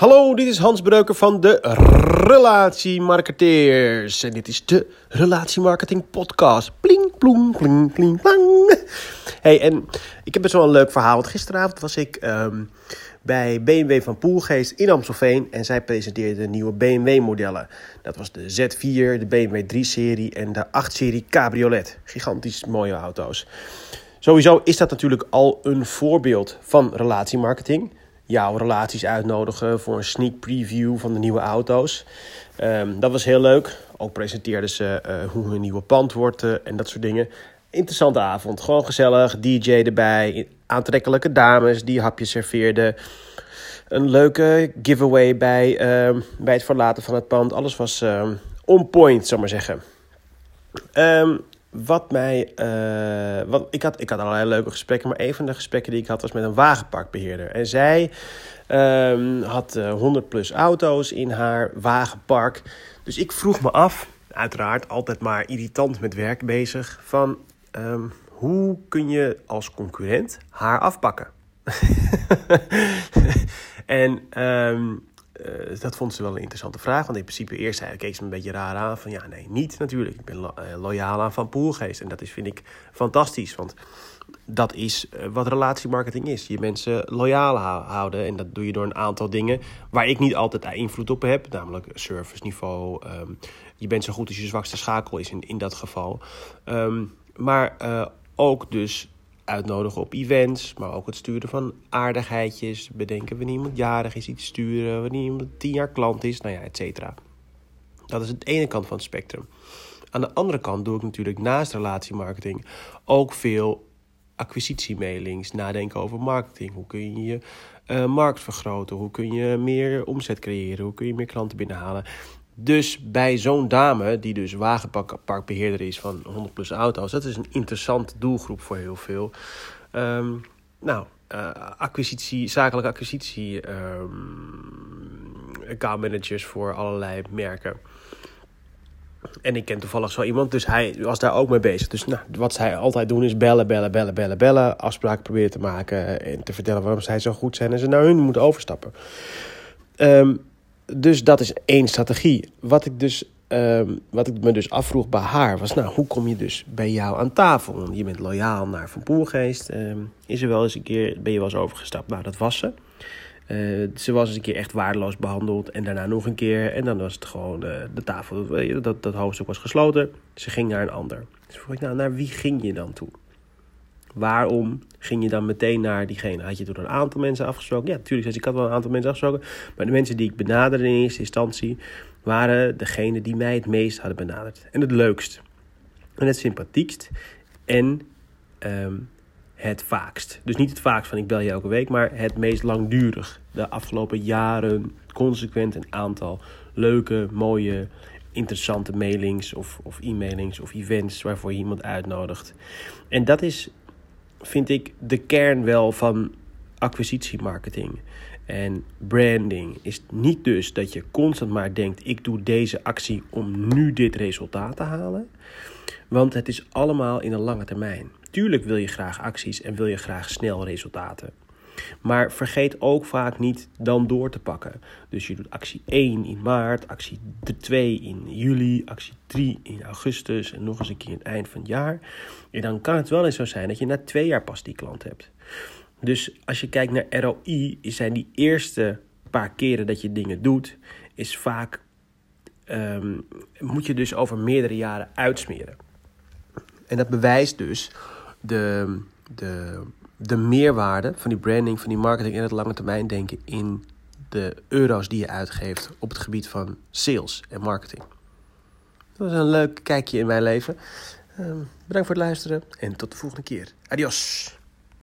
Hallo, dit is Hans Breuker van de Relatiemarketeers. En dit is de Relatiemarketing Podcast. Pling, ploem, pling, pling, plang. Hey, en ik heb best wel een leuk verhaal. Want gisteravond was ik um, bij BMW van Poelgeest in Amstelveen. En zij presenteerden nieuwe BMW-modellen. Dat was de Z4, de BMW 3-serie en de 8-serie Cabriolet. Gigantisch mooie auto's. Sowieso is dat natuurlijk al een voorbeeld van relatiemarketing jouw relaties uitnodigen voor een sneak preview van de nieuwe auto's. Um, dat was heel leuk. Ook presenteerden ze uh, hoe hun nieuwe pand wordt uh, en dat soort dingen. Interessante avond. Gewoon gezellig. DJ erbij. Aantrekkelijke dames die hapjes serveerden. Een leuke giveaway bij, uh, bij het verlaten van het pand. Alles was on point, zal maar zeggen. Wat mij. Uh, wat, ik, had, ik had allerlei leuke gesprekken, maar een van de gesprekken die ik had was met een wagenparkbeheerder. En zij um, had uh, 100 plus auto's in haar wagenpark. Dus ik vroeg me af, uiteraard altijd maar irritant met werk bezig, van um, hoe kun je als concurrent haar afpakken? en um, uh, dat vond ze wel een interessante vraag. Want in principe eerst zei, keek ze me een beetje raar aan. Van ja, nee, niet natuurlijk. Ik ben uh, loyaal aan Van Poelgeest. En dat is, vind ik fantastisch. Want dat is uh, wat relatiemarketing is. Je mensen loyaal houden. En dat doe je door een aantal dingen waar ik niet altijd invloed op heb. Namelijk serviceniveau. Um, je bent zo goed als je zwakste schakel is in, in dat geval. Um, maar ook dus uitnodigen op events, maar ook het sturen van aardigheidjes. Bedenken wanneer iemand jarig is, iets sturen, wanneer iemand tien jaar klant is, nou ja, et cetera. Dat is de ene kant van het spectrum. Aan de andere kant doe ik natuurlijk naast relatiemarketing ook veel acquisitiemailings, nadenken over marketing. Hoe kun je je uh, markt vergroten? Hoe kun je meer omzet creëren? Hoe kun je meer klanten binnenhalen? Dus bij zo'n dame, die dus wagenparkbeheerder is van 100 plus auto's, dat is een interessante doelgroep voor heel veel. Um, nou, uh, acquisitie, zakelijke acquisitie, um, accountmanagers voor allerlei merken. En ik ken toevallig zo iemand, dus hij was daar ook mee bezig. Dus nou, wat zij altijd doen is bellen, bellen, bellen, bellen, bellen. Afspraken proberen te maken en te vertellen waarom zij zo goed zijn en ze naar hun moeten overstappen. Um, dus dat is één strategie. Wat ik, dus, um, wat ik me dus afvroeg bij haar was: nou, hoe kom je dus bij jou aan tafel? Je bent loyaal naar Van Poelgeest. Um, is er wel eens een keer, ben je wel eens overgestapt? Nou, dat was ze. Uh, ze was eens een keer echt waardeloos behandeld. En daarna nog een keer. En dan was het gewoon uh, de tafel. Dat, dat hoofdstuk was gesloten. Ze ging naar een ander. Dus vroeg ik, nou, naar wie ging je dan toe? Waarom ging je dan meteen naar diegene? Had je toen een aantal mensen afgesproken? Ja, natuurlijk. Ik had wel een aantal mensen afgesproken. Maar de mensen die ik benaderde in eerste instantie waren degene die mij het meest hadden benaderd. En het leukst. En het sympathiekst. En um, het vaakst. Dus niet het vaakst van ik bel je elke week, maar het meest langdurig. De afgelopen jaren consequent een aantal leuke, mooie, interessante mailings of, of e-mailings of events waarvoor je iemand uitnodigt. En dat is vind ik de kern wel van acquisitiemarketing. En branding is niet dus dat je constant maar denkt: ik doe deze actie om nu dit resultaat te halen. Want het is allemaal in een lange termijn. Tuurlijk wil je graag acties en wil je graag snel resultaten. Maar vergeet ook vaak niet dan door te pakken. Dus je doet actie 1 in maart, actie 2 in juli, actie 3 in augustus en nog eens een keer het eind van het jaar. En dan kan het wel eens zo zijn dat je na twee jaar pas die klant hebt. Dus als je kijkt naar ROI, zijn die eerste paar keren dat je dingen doet, is vaak um, moet je dus over meerdere jaren uitsmeren. En dat bewijst dus de, de de meerwaarde van die branding, van die marketing en het lange termijn denken in de euro's die je uitgeeft op het gebied van sales en marketing. Dat was een leuk kijkje in mijn leven. Uh, bedankt voor het luisteren en tot de volgende keer. Adios.